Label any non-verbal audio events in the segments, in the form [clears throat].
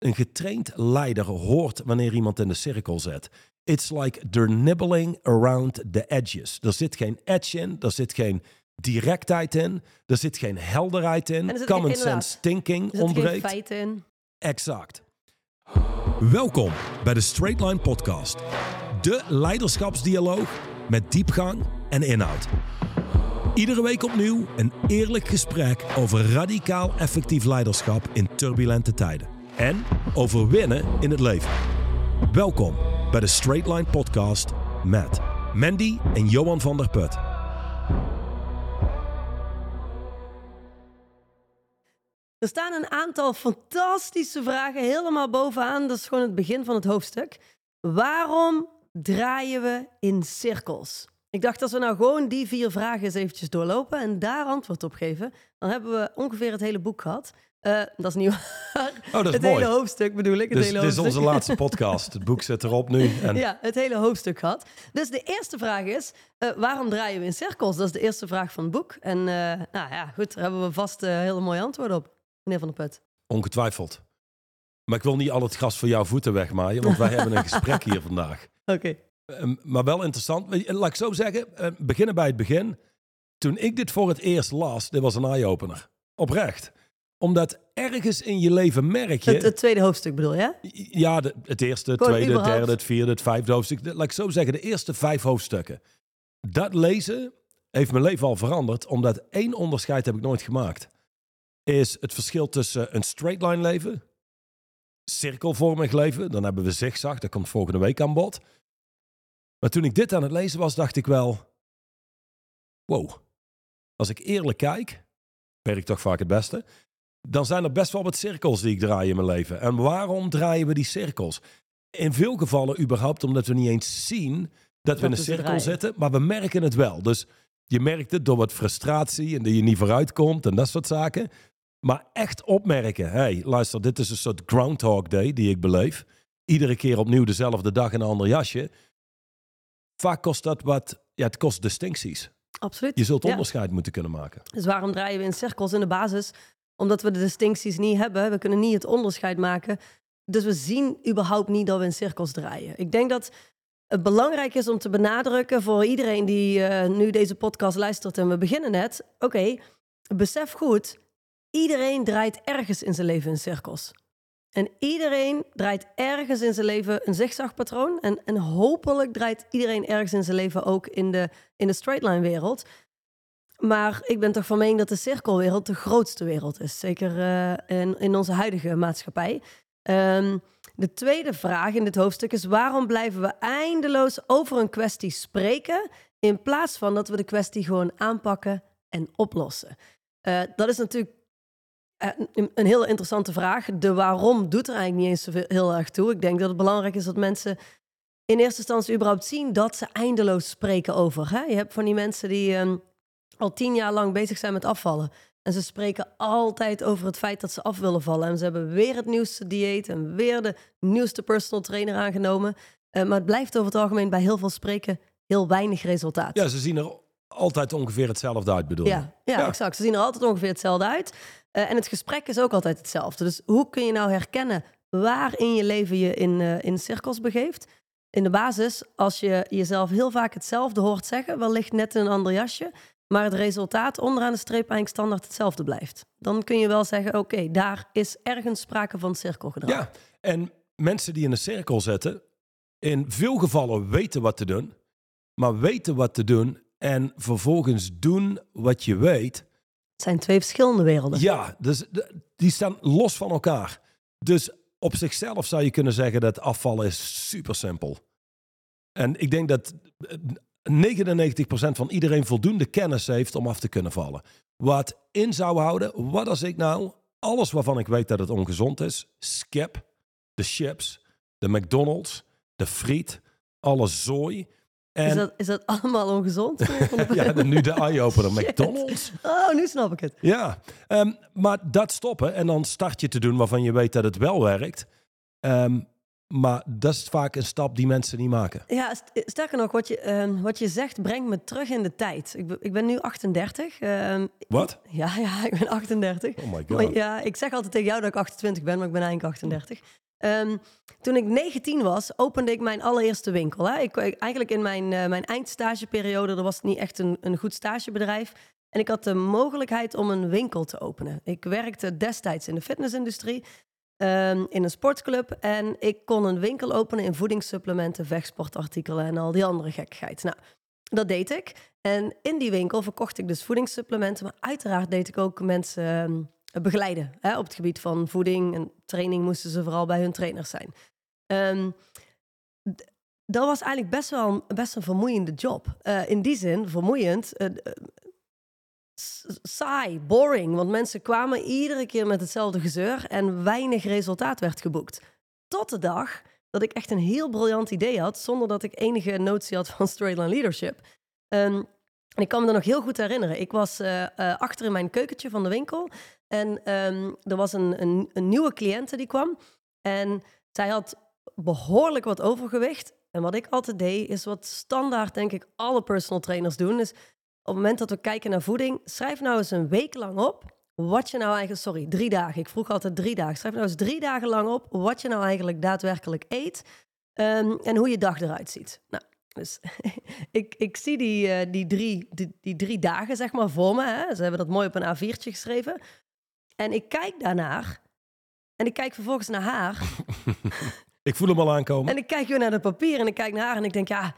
een getraind leider hoort wanneer iemand in de cirkel zet. It's like they're nibbling around the edges. Er zit geen edge in, er zit geen directheid in, er zit geen helderheid in. zit Common sense thinking Er zitten geen ontbreekt. feiten in. Exact. Welkom bij de Straight Line Podcast. De leiderschapsdialoog met diepgang en inhoud. Iedere week opnieuw een eerlijk gesprek over radicaal effectief leiderschap in turbulente tijden. En over winnen in het leven. Welkom bij de Straight Line Podcast met Mandy en Johan van der Put. Er staan een aantal fantastische vragen helemaal bovenaan. Dat is gewoon het begin van het hoofdstuk. Waarom draaien we in cirkels? Ik dacht, als we nou gewoon die vier vragen eens eventjes doorlopen en daar antwoord op geven, dan hebben we ongeveer het hele boek gehad. Eh, dat is niet waar. Oh, dat is het mooi. hele hoofdstuk bedoel ik. Het Dus hele dit is onze laatste podcast. Het boek zit erop nu. En Ja, het hele hoofdstuk gehad. Dus de eerste vraag is, eh, waarom draaien we in cirkels? Dat is de eerste vraag van het boek. En eh, nou ja, goed, daar hebben we vast hele mooie antwoorden op, meneer Van der Put. Ongetwijfeld. Maar ik wil niet al het gras voor jouw voeten wegmaaien, want wij hebben een [laughs] gesprek hier vandaag. Oké. Ehm, maar wel interessant. Laat ik zo zeggen, eh, beginnen bij het begin. Toen ik dit voor het eerst las, dit was een eye-opener. Oprecht. Omdat ergens in je leven merk je... Het, het tweede hoofdstuk bedoel je? Ja, de- het eerste, het tweede, het derde, het vierde, het vijfde hoofdstuk. De- Laat ik zo zeggen, de eerste vijf hoofdstukken. Dat lezen heeft mijn leven al veranderd, omdat één onderscheid heb ik nooit gemaakt. Is het verschil tussen een straight line leven, cirkelvormig leven, dan hebben we zigzag, dat komt volgende week aan bod. Maar toen ik dit aan het lezen was, dacht ik wel, wow, als ik eerlijk kijk, werkt toch vaak het beste, dan zijn er best wel wat cirkels die ik draai in mijn leven. En waarom draaien we die cirkels? In veel gevallen überhaupt omdat we niet eens zien dat, we in een cirkel zitten, maar we merken het wel. Dus je merkt het door wat frustratie en dat je niet vooruit komt en dat soort zaken. Maar echt opmerken, hey, luister, dit is een soort Groundhog Day die ik beleef. Iedere keer opnieuw dezelfde dag in een ander jasje. Vaak kost dat wat, ja, het kost distincties. Absoluut. Je zult Ja. onderscheid moeten kunnen maken. Dus waarom draaien we in cirkels in de basis? Omdat we de distincties niet hebben. We kunnen niet het onderscheid maken. Dus we zien überhaupt niet dat we in cirkels draaien. Ik denk dat het belangrijk is om te benadrukken voor iedereen die eh, nu deze podcast luistert en we beginnen net. Oké, besef goed, iedereen draait ergens in zijn leven in cirkels. En iedereen draait ergens in zijn leven een zigzagpatroon. En, en hopelijk draait iedereen ergens in zijn leven ook in de, in de straight line wereld. Maar ik ben toch van mening dat de cirkelwereld de grootste wereld is. Zeker eh, in, in onze huidige maatschappij. Ehm, de tweede vraag in dit hoofdstuk is: waarom blijven we eindeloos over een kwestie spreken. in plaats van dat we de kwestie gewoon aanpakken en oplossen? Eh, dat is natuurlijk eh, een, een heel interessante vraag. De waarom doet er eigenlijk niet eens heel erg toe. Ik denk dat het belangrijk is dat mensen in eerste instantie überhaupt zien dat ze eindeloos spreken over. Hè? Je hebt van die mensen die ehm, al tien jaar lang bezig zijn met afvallen. En ze spreken altijd over het feit dat ze af willen vallen. En ze hebben weer het nieuwste dieet en weer de nieuwste personal trainer aangenomen. Eh, maar het blijft over het algemeen bij heel veel spreken heel weinig resultaat. Ja, ze zien er altijd ongeveer hetzelfde uit, bedoel je? Ja, ja, Ja. exact. Ze zien er altijd ongeveer hetzelfde uit. Eh, en het gesprek is ook altijd hetzelfde. Dus hoe kun je nou herkennen waar in je leven je in, eh, in cirkels begeeft? In de basis, als je jezelf heel vaak hetzelfde hoort zeggen, wellicht net in een ander jasje, maar het resultaat onderaan de streep eigenlijk standaard hetzelfde blijft. Dan kun je wel zeggen, oké, daar is ergens sprake van cirkelgedrag. Ja, en mensen die in een cirkel zitten, in veel gevallen weten wat te doen, maar weten wat te doen en vervolgens doen wat je weet. Het zijn twee verschillende werelden. Ja, dus die staan los van elkaar. Dus op zichzelf zou je kunnen zeggen dat afvallen is super simpel. En ik denk dat eh, 99% van iedereen voldoende kennis heeft om af te kunnen vallen. Wat in zou houden, wat als ik nou alles waarvan ik weet dat het ongezond is, skip, de chips, de McDonald's, de friet, alle zooi. En Is, dat, is dat allemaal ongezond? [laughs] ja, nu de eye-opener. [laughs] McDonald's. Oh, nu snap ik het. Ja, ehm, maar dat stoppen en dan start je te doen waarvan je weet dat het wel werkt. Ehm, Maar dat is vaak een stap die mensen niet maken. Ja, st- sterker nog, wat je, ehm, wat je zegt brengt me terug in de tijd. Ik, ben- ik ben nu 38. ehm, Wat? ja, [laughs] ja, ik ben 38. Oh my Maar god. ja, ik zeg altijd tegen jou dat ik 28 ben, maar ik ben eigenlijk 38. Ehm, toen ik 19 was, opende ik mijn allereerste winkel. Hè. Ik, ik- eigenlijk in mijn, eh, mijn eindstageperiode, er was niet echt een, een goed stagebedrijf. En ik had de mogelijkheid om een winkel te openen. Ik werkte destijds in de fitnessindustrie, ehm, in een sportclub. En ik kon een winkel openen in voedingssupplementen, vechtsportartikelen en al die andere gekkigheid. Nou, dat deed ik. En in die winkel verkocht ik dus voedingssupplementen. Maar uiteraard deed ik ook mensen ehm, begeleiden. Hè? Op het gebied van voeding en training moesten ze vooral bij hun trainers zijn. Ehm, dat was eigenlijk best wel best een vermoeiende job. Eh, in die zin, vermoeiend. eh, saai, boring. Want mensen kwamen iedere keer met hetzelfde gezeur en weinig resultaat werd geboekt. Tot de dag dat ik echt een heel briljant idee had, zonder dat ik enige notie had van straight line leadership. Ehm, en ik kan me dat nog heel goed herinneren. Ik was eh, eh, achter in mijn keukentje van de winkel. En ehm, er was een, een, een nieuwe cliënte die kwam. En zij had behoorlijk wat overgewicht. En wat ik altijd deed, is wat standaard, denk ik, alle personal trainers doen. Is het moment dat we kijken naar voeding, schrijf nou eens een week lang op wat je nou eigenlijk, sorry, drie dagen. Ik vroeg altijd drie dagen. Schrijf nou eens drie dagen lang op wat je nou eigenlijk daadwerkelijk eet ehm, en hoe je dag eruit ziet. Nou, dus [laughs] ik, ik zie die, eh, die, drie, die, die drie dagen, zeg maar, voor me. Hè? Ze hebben dat mooi op een A4'tje geschreven. En ik kijk daarnaar. En ik kijk vervolgens naar haar. [laughs] Ik voel hem al aankomen. En ik kijk weer naar het papier en ik kijk naar haar en ik denk, ja,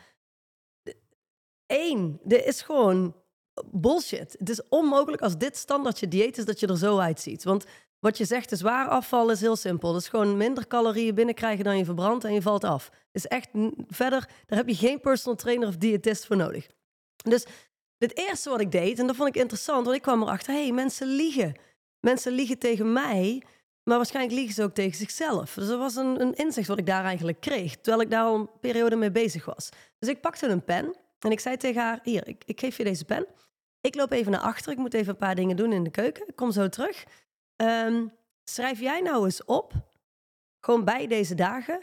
één, dit is gewoon bullshit. Het is onmogelijk als dit standaard je dieet is dat je er zo uitziet. Want wat je zegt, de zwaar afval is heel simpel. Dat is gewoon minder calorieën binnenkrijgen dan je verbrandt en je valt af. Is echt verder, daar heb je geen personal trainer of diëtist voor nodig. Dus het eerste wat ik deed, en dat vond ik interessant, want ik kwam erachter, hé, hey, mensen liegen. Mensen liegen tegen mij, maar waarschijnlijk liegen ze ook tegen zichzelf. Dus dat was een, een inzicht wat ik daar eigenlijk kreeg, terwijl ik daar al een periode mee bezig was. Dus ik pakte een pen en ik zei tegen haar, hier, ik, ik geef je deze pen. Ik loop even naar achter, ik moet even een paar dingen doen in de keuken. Ik kom zo terug. Ehm, schrijf jij nou eens op, gewoon bij deze dagen,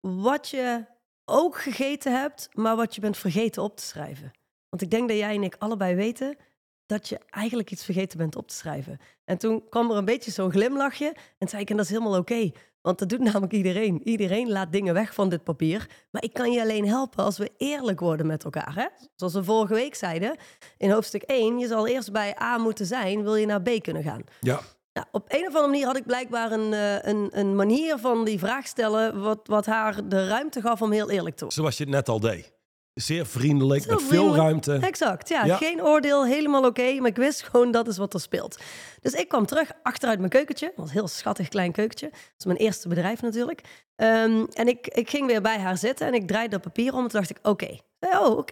wat je ook gegeten hebt, maar wat je bent vergeten op te schrijven. Want ik denk dat jij en ik allebei weten dat je eigenlijk iets vergeten bent op te schrijven. En toen kwam er een beetje zo'n glimlachje en zei ik, en dat is helemaal oké. Want dat doet namelijk iedereen. Iedereen laat dingen weg van dit papier. Maar ik kan je alleen helpen als we eerlijk worden met elkaar. Hè? Zoals we vorige week zeiden, in hoofdstuk 1, je zal eerst bij A moeten zijn, wil je naar B kunnen gaan. Ja. Nou, op een of andere manier had ik blijkbaar een, eh, een, een manier van die vraag stellen... Wat, wat haar de ruimte gaf om heel eerlijk te worden. Zoals je het net al deed. Zeer vriendelijk, met veel ruimte. Exact, ja, Ja. Geen oordeel, helemaal oké. maar ik wist gewoon dat is wat er speelt. Dus ik kwam terug achteruit mijn keukentje. Dat was een heel schattig klein keukentje. Dat is mijn eerste bedrijf natuurlijk. Ehm, en ik, ik ging weer bij haar zitten en ik draaide dat papier om. En toen dacht ik, oké. Oh,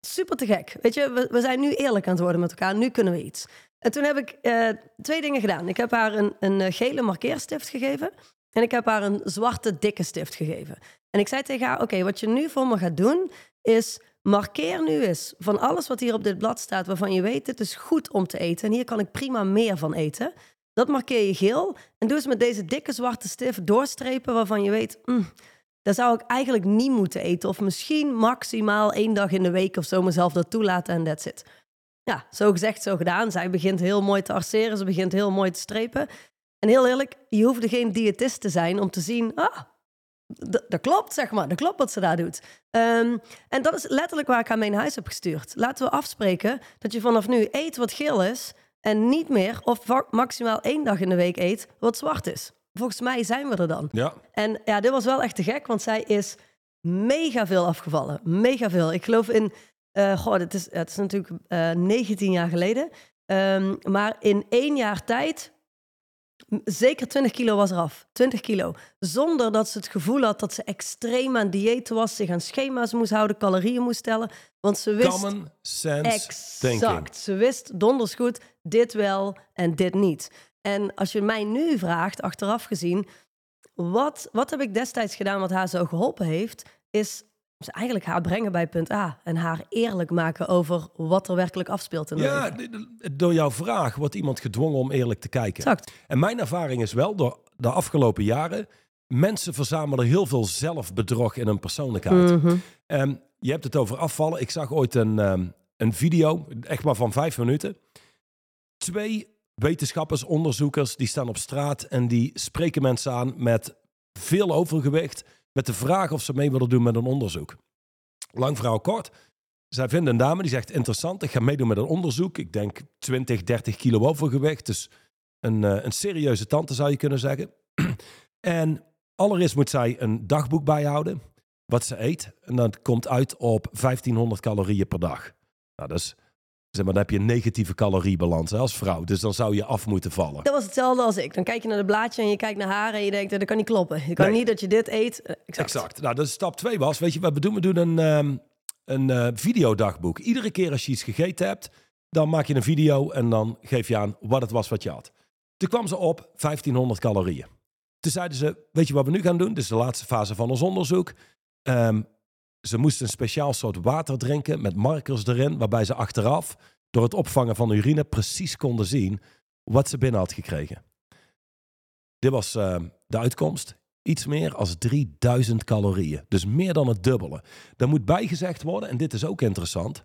super te gek. Weet je, we, we zijn nu eerlijk aan het worden met elkaar. Nu kunnen we iets. En toen heb ik eh, twee dingen gedaan. Ik heb haar een, een eh, gele markeerstift gegeven. En ik heb haar een zwarte dikke stift gegeven. En ik zei tegen haar, oké, wat je nu voor me gaat doen, is markeer nu eens van alles wat hier op dit blad staat, waarvan je weet, het is goed om te eten. En hier kan ik prima meer van eten. Dat markeer je geel. En doe eens met deze dikke zwarte stift doorstrepen waarvan je weet, mm, daar zou ik eigenlijk niet moeten eten. Of misschien maximaal één dag in de week of zo mezelf dat toelaten en that's it. Ja, zo gezegd, zo gedaan. Zij begint heel mooi te arceren, ze begint heel mooi te strepen. En heel eerlijk, je hoefde geen diëtist te zijn om te zien, ah, d- dat klopt, zeg maar. Dat klopt wat ze daar doet. Ehm, en dat is letterlijk waar ik haar mee naar huis heb gestuurd. Laten we afspreken dat je vanaf nu eet wat geel is en niet meer of maximaal één dag in de week eet wat zwart is. Volgens mij zijn we er dan. Ja. En ja, dit was wel echt te gek, want zij is mega veel afgevallen. Mega veel. Ik geloof in, eh goh, het is, het is natuurlijk eh 19 jaar geleden. Ehm, maar in één jaar tijd, zeker 20 kilo was eraf. 20 kilo. Zonder dat ze het gevoel had dat ze extreem aan diëten was, zich aan schema's moest houden, calorieën moest tellen. Want ze wist Common sense thinking. Exact. Ze wist donders goed, dit wel en dit niet. En als je mij nu vraagt, achteraf gezien, wat, wat heb ik destijds gedaan wat haar zo geholpen heeft, is ze eigenlijk haar brengen bij punt A en haar eerlijk maken over wat er werkelijk afspeelt in haar Ja, leven. door jouw vraag wordt iemand gedwongen om eerlijk te kijken. Exact. En mijn ervaring is wel door de afgelopen jaren mensen verzamelen heel veel zelfbedrog in een persoonlijkheid. Mhm. Ehm, je hebt het over afvallen. Ik zag ooit een, ehm, een video, echt maar van vijf minuten. Twee wetenschappers, onderzoekers, die staan op straat en die spreken mensen aan met veel overgewicht. Met de vraag of ze mee willen doen met een onderzoek. Lang verhaal kort. Zij vinden een dame die zegt: Interessant, ik ga meedoen met een onderzoek. Ik denk 20, 30 kilo overgewicht. Dus een, eh, een serieuze tante zou je kunnen zeggen. [clears throat] en allereerst moet zij een dagboek bijhouden. Wat ze eet. En dat komt uit op 1500 calorieën per dag. Nou, dat is, zeg maar, dan heb je een negatieve caloriebalans hè, als vrouw. Dus dan zou je af moeten vallen. Dat was hetzelfde als ik. Dan kijk je naar de blaadje en je kijkt naar haar en je denkt, dat kan niet kloppen. Je kan Nee. niet dat je dit eet. Eh, Exact. Exact. Nou, dus stap 2 was, weet je wat we doen? We doen een, ehm, een eh, videodagboek. Iedere keer als je iets gegeten hebt, dan maak je een video en dan geef je aan wat het was wat je had. Toen kwam ze op 1500 calorieën. Toen zeiden ze, weet je wat we nu gaan doen? Dit is de laatste fase van ons onderzoek. Ehm, ze moesten een speciaal soort water drinken met markers erin, waarbij ze achteraf door het opvangen van urine precies konden zien wat ze binnen had gekregen. Dit was ehm, de uitkomst. Iets meer als 3000 calorieën. Dus meer dan het dubbele. Daar moet bijgezegd worden, en dit is ook interessant.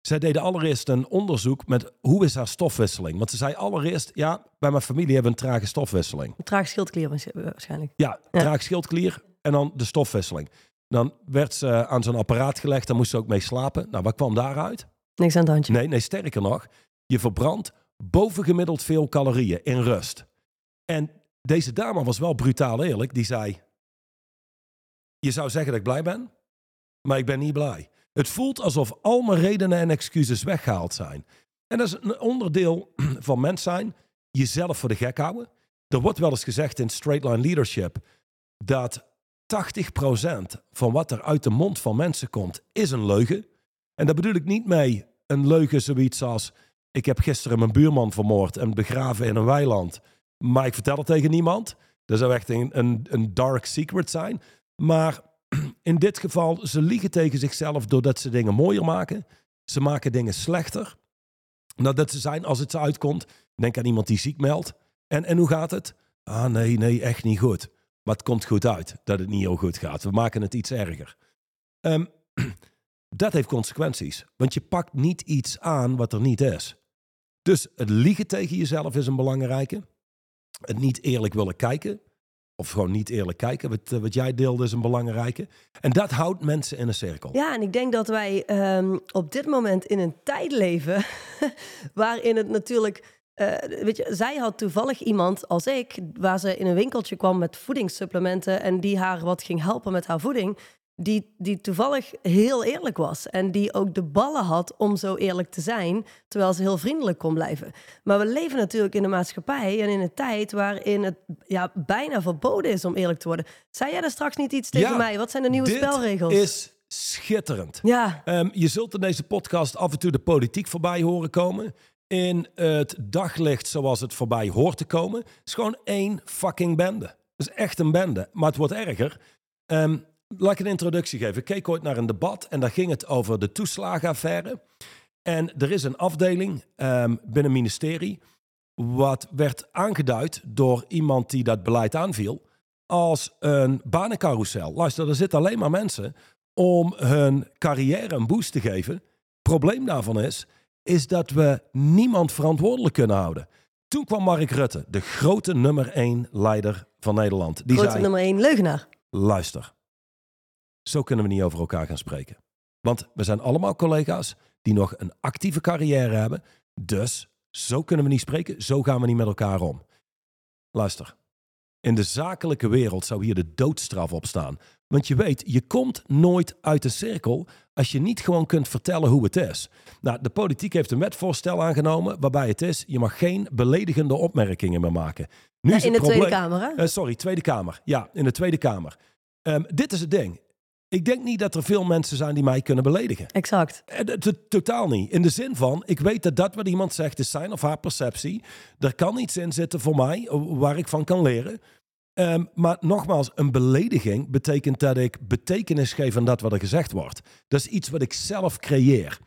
Zij deden allereerst een onderzoek met hoe is haar stofwisseling. Want ze zei allereerst, ja, bij mijn familie hebben we een trage stofwisseling. Een traag schildklier waarschijnlijk. Ja, traag schildklier en dan de stofwisseling. Dan werd ze aan zo'n apparaat gelegd, daar moest ze ook mee slapen. Nou, wat kwam daaruit? Niks aan het handje. Nee, nee, sterker nog, je verbrandt bovengemiddeld veel calorieën in rust. En deze dame was wel brutaal eerlijk. Die zei: Je zou zeggen dat ik blij ben, maar ik ben niet blij. Het voelt alsof al mijn redenen en excuses weggehaald zijn. En dat is een onderdeel [clears throat] van mens zijn, jezelf voor de gek houden. Er wordt wel eens gezegd in straight line leadership dat 80% van wat er uit de mond van mensen komt, is een leugen. En daar bedoel ik niet mee een leugen zoiets als... ik heb gisteren mijn buurman vermoord en begraven in een weiland. Maar ik vertel het tegen niemand. Dat zou echt een, een, een dark secret zijn. Maar [clears throat] in dit geval, ze liegen tegen zichzelf doordat ze dingen mooier maken. Ze maken dingen slechter. Nou, dat ze zijn als het ze uitkomt. Denk aan iemand die ziek meldt. En, en hoe gaat het? Ah, nee, nee, echt niet goed. Maar komt goed uit dat het niet heel goed gaat. We maken het iets erger. Ehm, [clears throat] dat heeft consequenties. Want je pakt niet iets aan wat er niet is. Dus het liegen tegen jezelf is een belangrijke. Het niet eerlijk willen kijken. Of gewoon niet eerlijk kijken. Wat, eh, wat jij deelde is een belangrijke. En dat houdt mensen in een cirkel. Ja, en ik denk dat wij ehm, op dit moment in een tijd leven [laughs] waarin het natuurlijk. Eh, weet je, zij had toevallig iemand als ik, waar ze in een winkeltje kwam met voedingssupplementen en die haar wat ging helpen met haar voeding. Die, die toevallig heel eerlijk was. En die ook de ballen had om zo eerlijk te zijn. Terwijl ze heel vriendelijk kon blijven. Maar we leven natuurlijk in een maatschappij en in een tijd waarin het ja, bijna verboden is om eerlijk te worden. Zei jij daar straks niet iets tegen Ja, mij? Wat zijn de nieuwe Dit spelregels? is schitterend. Ja, Ehm, je zult in deze podcast af en toe de politiek voorbij horen komen. In het daglicht zoals het voorbij hoort te komen. Is gewoon één fucking bende. Het is echt een bende. Maar het wordt erger. Ehm, laat ik een introductie geven. Ik keek ooit naar een debat en daar ging het over de toeslagenaffaire. En er is een afdeling ehm, binnen het ministerie. Wat werd aangeduid door iemand die dat beleid aanviel. Als een banencarousel. Luister, er zitten alleen maar mensen om hun carrière een boost te geven. Probleem daarvan is, is dat we niemand verantwoordelijk kunnen houden. Toen kwam Mark Rutte, de grote nummer één leider van Nederland. Die grote zei, nummer één leugenaar. luister, zo kunnen we niet over elkaar gaan spreken. Want we zijn allemaal collega's die nog een actieve carrière hebben. Dus zo kunnen we niet spreken, zo gaan we niet met elkaar om. Luister, in de zakelijke wereld zou hier de doodstraf op staan. Want je weet, je komt nooit uit de cirkel als je niet gewoon kunt vertellen hoe het is. Nou, de politiek heeft een wetvoorstel aangenomen waarbij het is, je mag geen beledigende opmerkingen meer maken. Nu Ja, is in de Tweede Kamer, hè? eh, sorry, Tweede Kamer. Ja, in de Tweede Kamer. Ehm, dit is het ding. Ik denk niet dat er veel mensen zijn die mij kunnen beledigen. Exact. Eh, Totaal niet. In de zin van, ik weet dat dat wat iemand zegt is zijn of haar perceptie. Er kan iets in zitten voor mij eh, waar ik van kan leren. Ehm, maar nogmaals, een belediging betekent dat ik betekenis geef aan dat wat er gezegd wordt. Dat is iets wat ik zelf creëer.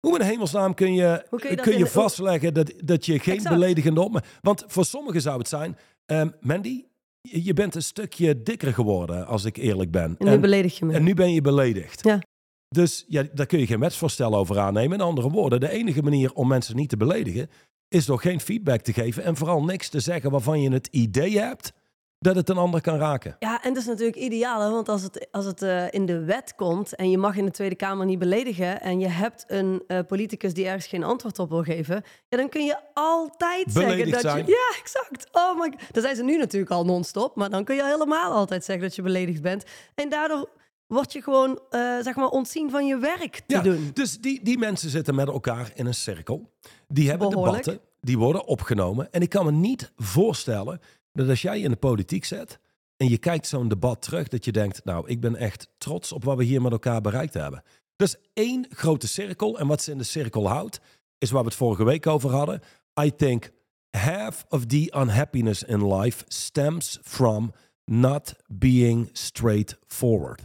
Hoe in de hemelsnaam kun je, kun je dat kun je in de- vastleggen dat, dat je geen Exact. beledigende opmerking... Want voor sommigen zou het zijn... ehm, Mandy, je bent een stukje dikker geworden, als ik eerlijk ben. En nu beledig je me. en nu ben je beledigd. Ja. Dus ja, daar kun je geen wetsvoorstel over aannemen. In andere woorden, de enige manier om mensen niet te beledigen... is door geen feedback te geven en vooral niks te zeggen waarvan je het idee hebt dat het een ander kan raken. Ja, en dat is natuurlijk ideaal, hè? want als het, als het eh, in de wet komt en je mag in de Tweede Kamer niet beledigen en je hebt een eh, politicus die ergens geen antwoord op wil geven, ja, dan kun je altijd zeggen dat zijn. je... Ja, exact. Oh my God. Dat zijn ze nu natuurlijk al non-stop, maar dan kun je helemaal altijd zeggen dat je beledigd bent. En daardoor word je gewoon, eh, zeg maar, ontzien van je werk te Ja, doen. Dus die, die mensen zitten met elkaar in een cirkel. Die hebben Behoorlijk. debatten, die worden opgenomen. En ik kan me niet voorstellen dat als jij in de politiek zit en je kijkt zo'n debat terug, dat je denkt, nou, ik ben echt trots op wat we hier met elkaar bereikt hebben. Dus één grote cirkel. En wat ze in de cirkel houdt, is waar we het vorige week over hadden. I think half of the unhappiness in life stems from not being straightforward.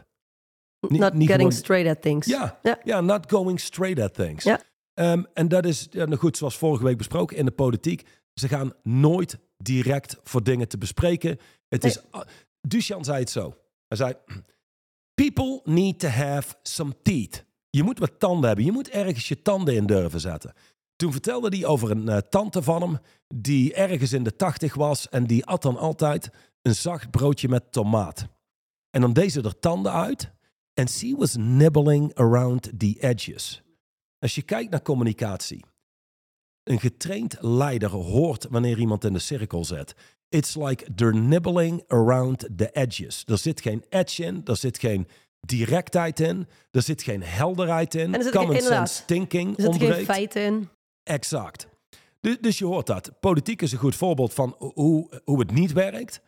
Niet- Not getting gewoon- straight at things. Ja, Ja. ja. not going straight at things. Ja. Ehm, en dat is, ja, nou goed, zoals vorige week besproken in de politiek. Ze gaan nooit direct voor dingen te bespreken. Het is, ah, Duchan zei het zo. Hij zei, [clears throat] people need to have some teeth. Je moet wat tanden hebben. Je moet ergens je tanden in durven zetten. Toen vertelde hij over een eh, tante van hem die ergens in de tachtig was en die at dan altijd een zacht broodje met tomaat. En dan deed ze er tanden uit en she was nibbling around the edges. Als je kijkt naar communicatie, een getraind leider hoort wanneer iemand in de cirkel zet. It's like they're nibbling around the edges. Er zit geen edge in, er zit geen directheid in, er zit geen helderheid in. En er zit Common geen- sense thinking Er zitten geen feiten in. Exact. Dus, dus je hoort dat. Politiek is een goed voorbeeld van hoe, hoe het niet werkt.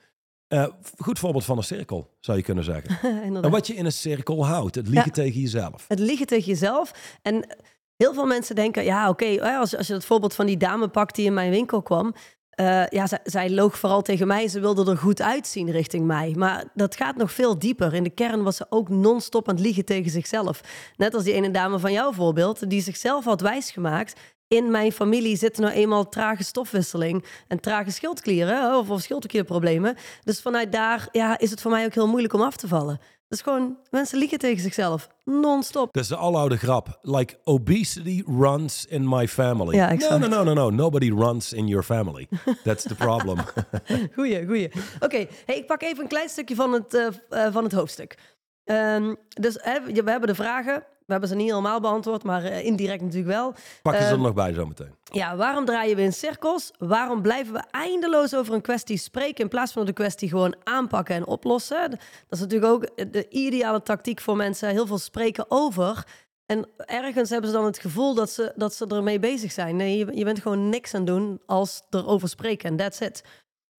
Eh, goed voorbeeld van een cirkel, zou je kunnen zeggen. [laughs] En wat je in een cirkel houdt, het liegen Ja. tegen jezelf. Het liegen tegen jezelf. En heel veel mensen denken, ja oké, als, als je het voorbeeld van die dame pakt die in mijn winkel kwam. eh, ja, zij, loog vooral tegen mij. Ze wilde er goed uitzien richting mij. Maar dat gaat nog veel dieper. In de kern was ze ook non-stop aan het liegen tegen zichzelf. Net als die ene dame van jouw voorbeeld, die zichzelf had wijsgemaakt. In mijn familie zit nou eenmaal trage stofwisseling en trage schildklieren of, of schildklierproblemen. Dus vanuit daar ja, is het voor mij ook heel moeilijk om af te vallen. Dus gewoon, mensen liegen tegen zichzelf. Non-stop. Dat is de aloude grap. Like, obesity runs in my family. Ja, no, exact. no, no, no, no. Nobody runs in your family. That's the problem. [laughs] Goeie, goeie. Oké, hey, ik pak even een klein stukje van het, eh, eh, van het hoofdstuk. Ehm, dus hè, we hebben de vragen. We hebben ze niet helemaal beantwoord, maar eh, indirect natuurlijk wel. Pak je ze er Ehm, nog bij zometeen. Ja, waarom draaien we in cirkels? Waarom blijven we eindeloos over een kwestie spreken in plaats van de kwestie gewoon aanpakken en oplossen? Dat is natuurlijk ook de ideale tactiek voor mensen. Heel veel spreken over. En ergens hebben ze dan het gevoel dat ze, dat ze ermee bezig zijn. Nee, je, je bent gewoon niks aan het doen als erover spreken en that's it.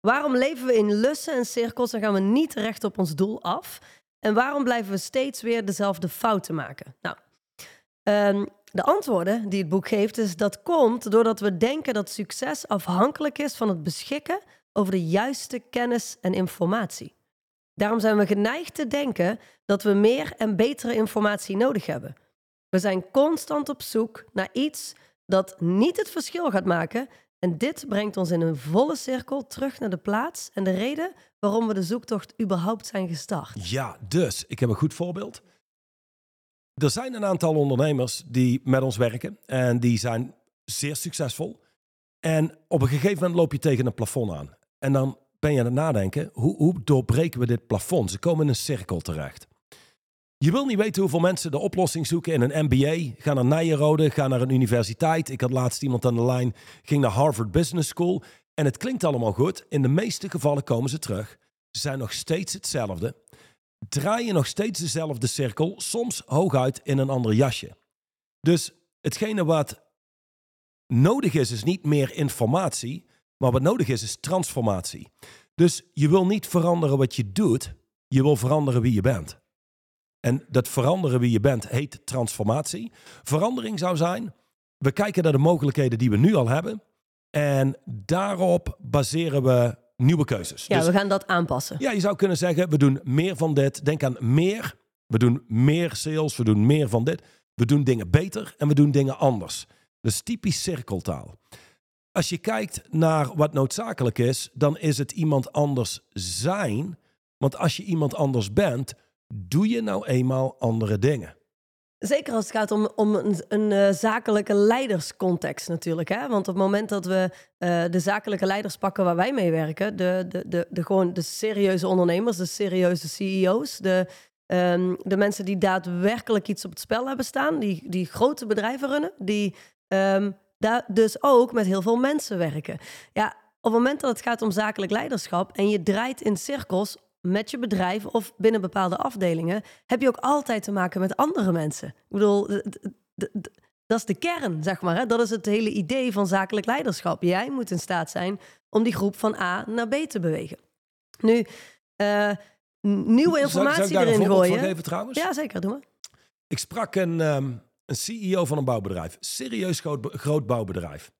Waarom leven we in lussen en cirkels en gaan we niet recht op ons doel af? En waarom blijven we steeds weer dezelfde fouten maken? Nou, Ehm, de antwoorden die het boek geeft, is dat komt doordat we denken dat succes afhankelijk is van het beschikken over de juiste kennis en informatie. Daarom zijn we geneigd te denken dat we meer en betere informatie nodig hebben. We zijn constant op zoek naar iets dat niet het verschil gaat maken. En dit brengt ons in een volle cirkel terug naar de plaats en de reden waarom we de zoektocht überhaupt zijn gestart. Ja, dus, ik heb een goed voorbeeld. Er zijn een aantal ondernemers die met ons werken en die zijn zeer succesvol. En op een gegeven moment loop je tegen een plafond aan. En dan ben je aan het nadenken, hoe, hoe doorbreken we dit plafond? Ze komen in een cirkel terecht. Je wil niet weten hoeveel mensen de oplossing zoeken in een MBA. Gaan naar Nijenrode, gaan naar een universiteit. Ik had laatst iemand aan de lijn, ging naar Harvard Business School. En het klinkt allemaal goed. In de meeste gevallen komen ze terug. Ze zijn nog steeds hetzelfde. Draai je nog steeds dezelfde cirkel, soms hooguit in een ander jasje. Dus hetgene wat nodig is, is niet meer informatie, maar wat nodig is, is transformatie. Dus je wil niet veranderen wat je doet, je wil veranderen wie je bent. En dat veranderen wie je bent heet transformatie. Verandering zou zijn, we kijken naar de mogelijkheden die we nu al hebben en daarop baseren we nieuwe keuzes. Ja, Dus- we gaan dat aanpassen. ja, je zou kunnen zeggen, we doen meer van dit. Denk aan meer. We doen meer sales, we doen meer van dit. We doen dingen beter en we doen dingen anders. Dus typisch cirkeltaal. als je kijkt naar wat noodzakelijk is, dan is het iemand anders zijn. Want als je iemand anders bent, doe je nou eenmaal andere dingen. Zeker als het gaat om, om een, een uh, zakelijke leiderscontext natuurlijk. Hè? Want op het moment dat we uh, de zakelijke leiders pakken waar wij mee werken, de, de, de, de, gewoon de serieuze ondernemers, de serieuze CEO's, de, um, de mensen die daadwerkelijk iets op het spel hebben staan, die, die grote bedrijven runnen, die um, daar dus ook met heel veel mensen werken. Ja, op het moment dat het gaat om zakelijk leiderschap en je draait in cirkels met je bedrijf of binnen bepaalde afdelingen, heb je ook altijd te maken met andere mensen. Ik bedoel, dat is de kern, zeg maar. Hè? Dat is het hele idee van zakelijk leiderschap. Jij moet in staat zijn om die groep van A naar B te bewegen. Nu, uh, nieuwe informatie zou, erin gooien. Geven, trouwens? Ja, zeker. Doe maar. Ik sprak een, um, een CEO van een bouwbedrijf, serieus groot, groot bouwbedrijf.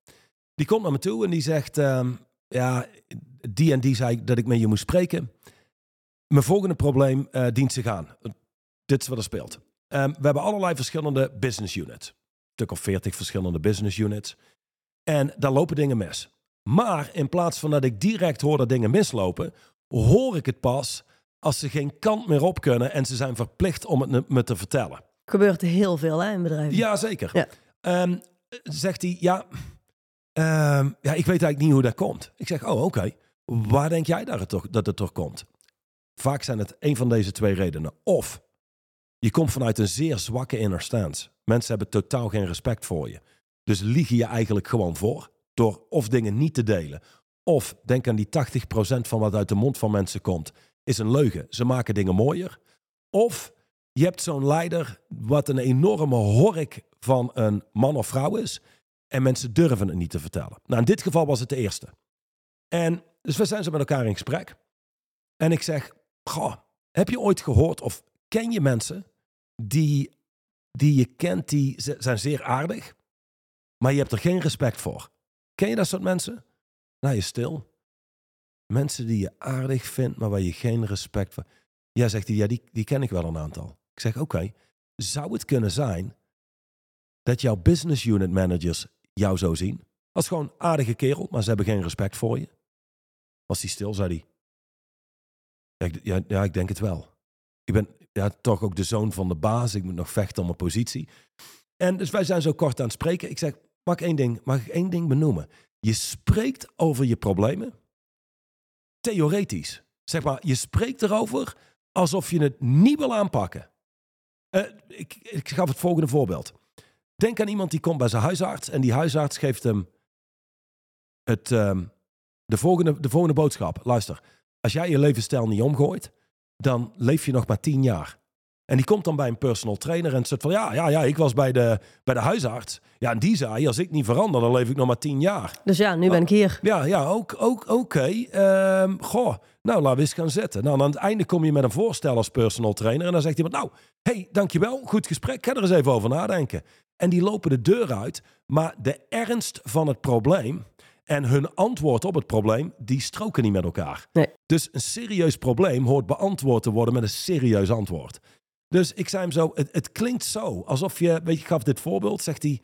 Die komt naar me toe en die zegt: um, Ja, die en die zei dat ik met je moest spreken. Mijn volgende probleem uh, dient zich aan. Dit is wat er speelt. Um, we hebben allerlei verschillende business units. Een stuk of veertig verschillende business units. En daar lopen dingen mis. Maar in plaats van dat ik direct hoor dat dingen mislopen, hoor ik het pas als ze geen kant meer op kunnen en ze zijn verplicht om het me te vertellen. Gebeurt heel veel hè, in bedrijven. Ja, zeker. Ja. Um, zegt hij, ja, um, ja, ik weet eigenlijk niet hoe dat komt. Ik zeg, oh oké, okay. waar denk jij dat het, toch, dat het toch komt? Vaak zijn het een van deze twee redenen. Of je komt vanuit een zeer zwakke inner. Mensen hebben totaal geen respect voor je. Dus liegen je eigenlijk gewoon voor door of dingen niet te delen. Of denk aan die 80% van wat uit de mond van mensen komt, is een leugen. Ze maken dingen mooier. Of je hebt zo'n leider wat een enorme hork van een man of vrouw is. En mensen durven het niet te vertellen. Nou, in dit geval was het de eerste. En dus we zijn zo met elkaar in gesprek. En ik zeg, Goh, heb je ooit gehoord of ken je mensen die, die je kent, die zijn zeer aardig, maar je hebt er geen respect voor? Ken je dat soort mensen? Nou, je stil. Mensen die je aardig vindt, maar waar je geen respect voor. Ja, zegt hij, ja, die, die ken ik wel een aantal. Ik zeg, oké, zou het kunnen zijn dat jouw business unit managers jou zo zien? Als gewoon aardige kerel, maar ze hebben geen respect voor je. Was hij stil, zei hij. Ja, ja, ja, ik denk het wel. Ik ben ja, toch ook de zoon van de baas. Ik moet nog vechten om mijn positie. En dus wij zijn zo kort aan het spreken. Ik zeg, mag ik één ding, mag ik één ding benoemen? Je spreekt over je problemen. Theoretisch. Zeg maar, je spreekt erover alsof je het niet wil aanpakken. Uh, ik, ik gaf het volgende voorbeeld. Denk aan iemand die komt bij zijn huisarts en die huisarts geeft hem het, um, de, volgende, de volgende boodschap. Luister, als jij je levensstijl niet omgooit, dan leef je nog maar tien jaar. En die komt dan bij een personal trainer en zegt van ja, ja, ja, ik was bij de, bij de huisarts. Ja, en die zei, als ik niet verander, dan leef ik nog maar tien jaar. Dus ja, nu ben ik hier. Ja, ja, ook, ook oké. Okay. Um, goh, nou, laten we eens gaan zetten. Nou, aan het einde kom je met een voorstel als personal trainer. En dan zegt iemand, nou, hey, dankjewel, goed gesprek. ga er eens even over nadenken. En die lopen de deur uit. Maar de ernst van het probleem en hun antwoord op het probleem, die stroken niet met elkaar. Nee. Dus een serieus probleem hoort beantwoord te worden met een serieus antwoord. Dus ik zei hem zo, het, het klinkt zo, alsof je, weet je, ik gaf dit voorbeeld, zegt hij,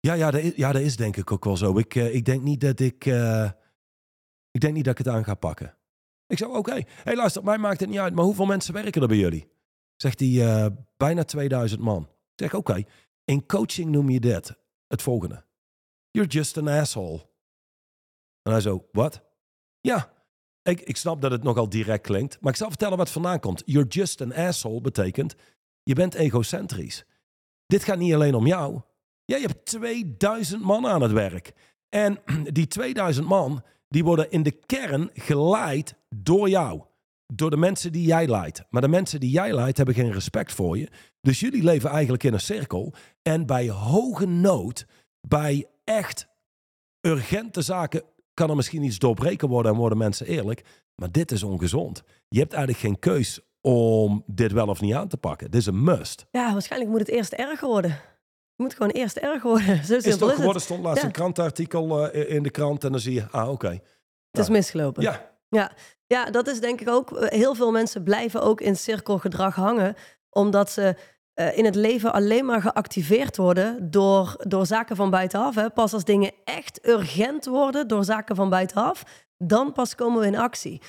ja, ja, dat is, ja, dat is denk ik ook wel zo. Ik, uh, ik denk niet dat ik, uh, ik denk niet dat ik het aan ga pakken. Ik zei, oké, okay. hey, luister, mij maakt het niet uit, maar hoeveel mensen werken er bij jullie? Zegt hij, uh, bijna 2000 man. Ik zeg, oké, okay. in coaching noem je dit, het volgende. You're just an asshole. En hij zo, wat? Ja, ik, ik snap dat het nogal direct klinkt, maar ik zal vertellen wat vandaan komt. You're just an asshole betekent, je bent egocentrisch. Dit gaat niet alleen om jou. Ja, je hebt 2000 man aan het werk. En [clears throat] die 2000 man, die worden in de kern geleid door jou. Door de mensen die jij leidt. Maar de mensen die jij leidt hebben geen respect voor je. Dus jullie leven eigenlijk in een cirkel. En bij hoge nood, bij echt urgente zaken, kan er misschien iets doorbreken worden en worden mensen eerlijk. Maar dit is ongezond. Je hebt eigenlijk geen keus om dit wel of niet aan te pakken. Dit is een must. Ja, waarschijnlijk moet het eerst erger worden. Het moet gewoon eerst erg worden. [laughs] Zo is het toch geworden? stond laatst een krantenartikel uh, in de krant en dan zie je, ah oké. Okay. Het is nou, misgelopen. Ja. ja. Ja, dat is denk ik ook. Heel veel mensen blijven ook in cirkelgedrag hangen, omdat ze eh, in het leven alleen maar geactiveerd worden door, door zaken van buitenaf. Hè. Pas als dingen echt urgent worden door zaken van buitenaf, dan pas komen we in actie.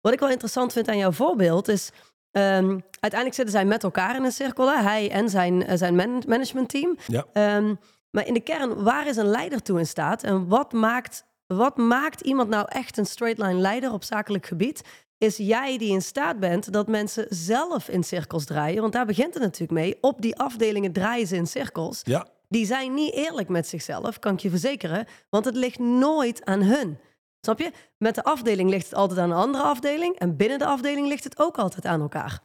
Wat ik wel interessant vind aan jouw voorbeeld is. ehm, uiteindelijk zitten zij met elkaar in een cirkel, hè? hij en zijn, eh, zijn man- managementteam. Ja. Ehm, maar in de kern, waar is een leider toe in staat? En wat maakt, wat maakt iemand nou echt een straight line leider op zakelijk gebied? Is jij die in staat bent dat mensen zelf in cirkels draaien? Want daar begint het natuurlijk mee. Op die afdelingen draaien ze in cirkels. Ja, Die zijn niet eerlijk met zichzelf, kan ik je verzekeren. Want het ligt nooit aan hun. Snap je? Met de afdeling ligt het altijd aan een andere afdeling. En binnen de afdeling ligt het ook altijd aan elkaar.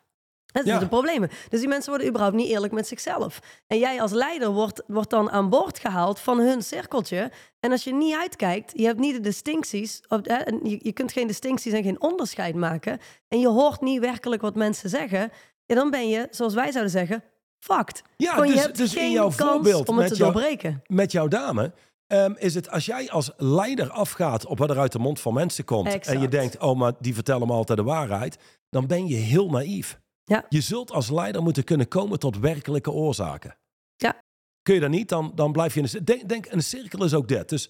Dat is Ja. de problemen. Dus die mensen worden überhaupt niet eerlijk met zichzelf. En jij als leider wordt, wordt dan aan boord gehaald van hun cirkeltje. En als je niet uitkijkt, je hebt niet de distincties. En je, je kunt geen distincties en geen onderscheid maken. En je hoort niet werkelijk wat mensen zeggen. Ja, dan ben je, zoals wij zouden zeggen, fucked. Ja, Gewoon, je dus- hebt dus in jouw kans voorbeeld om het met te jou- doorbreken. met jouw dame. ehm, is het als jij als leider afgaat op wat er uit de mond van mensen komt. en je denkt, oh, maar die vertellen me altijd de waarheid. dan ben je heel naïef. Ja. Je zult als leider moeten kunnen komen tot werkelijke oorzaken. Ja. Kun je dat niet, dan, dan blijf je in een... Denk, denk, een cirkel is ook dit. Dus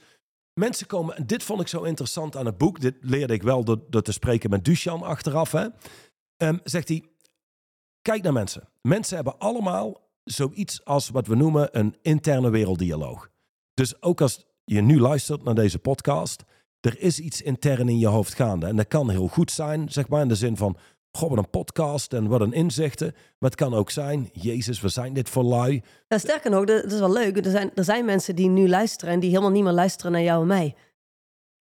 mensen komen... En dit vond ik zo interessant aan het boek. Dit leerde ik wel door, door te spreken met Duchan achteraf. Hè. Ehm, zegt hij, kijk naar mensen. Mensen hebben allemaal zoiets als wat we noemen een interne werelddialoog. Dus ook als je nu luistert naar deze podcast, er is iets intern in je hoofd gaande. En dat kan heel goed zijn, zeg maar in de zin van, goh, wat een podcast en wat een inzichten. Maar het kan ook zijn, Jezus, we zijn dit voor lui. Ja, sterker nog, dat is wel leuk. Er zijn, er zijn mensen die nu luisteren en die helemaal niet meer luisteren naar jou en mij.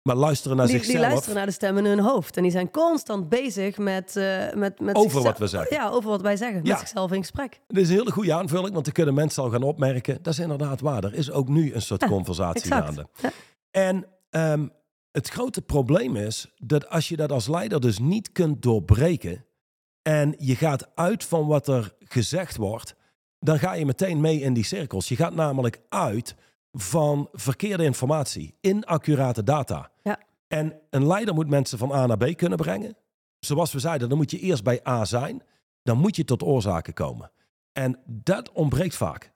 Maar luisteren naar Die, die zichzelf luisteren naar de stem in hun hoofd. En die zijn constant bezig met... eh, met, met over zichzelf- wat we zeggen. Ja, over wat wij zeggen. Ja. Met zichzelf in gesprek. Dit is een hele goede aanvulling, want dan kunnen mensen al gaan opmerken. Dat is inderdaad waar. Er is ook nu een soort Ja, conversatie gaande. Ja. En ehm, het grote probleem is dat als je dat als leider dus niet kunt doorbreken en je gaat uit van wat er gezegd wordt, dan ga je meteen mee in die cirkels. Je gaat namelijk uit van verkeerde informatie, inaccurate data. Ja. En een leider moet mensen van A naar B kunnen brengen. Zoals we zeiden, dan moet je eerst bij A zijn, dan moet je tot oorzaken komen. En dat ontbreekt vaak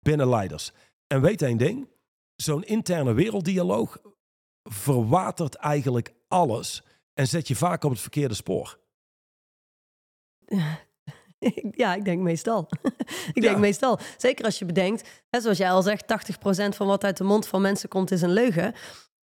binnen leiders. En weet één ding, zo'n interne werelddialoog verwatert eigenlijk alles en zet je vaak op het verkeerde spoor. [laughs] ja, ik denk meestal. [laughs] ik Ja. denk meestal. Zeker als je bedenkt, hè, zoals jij al zegt, 80% van wat uit de mond van mensen komt is een leugen.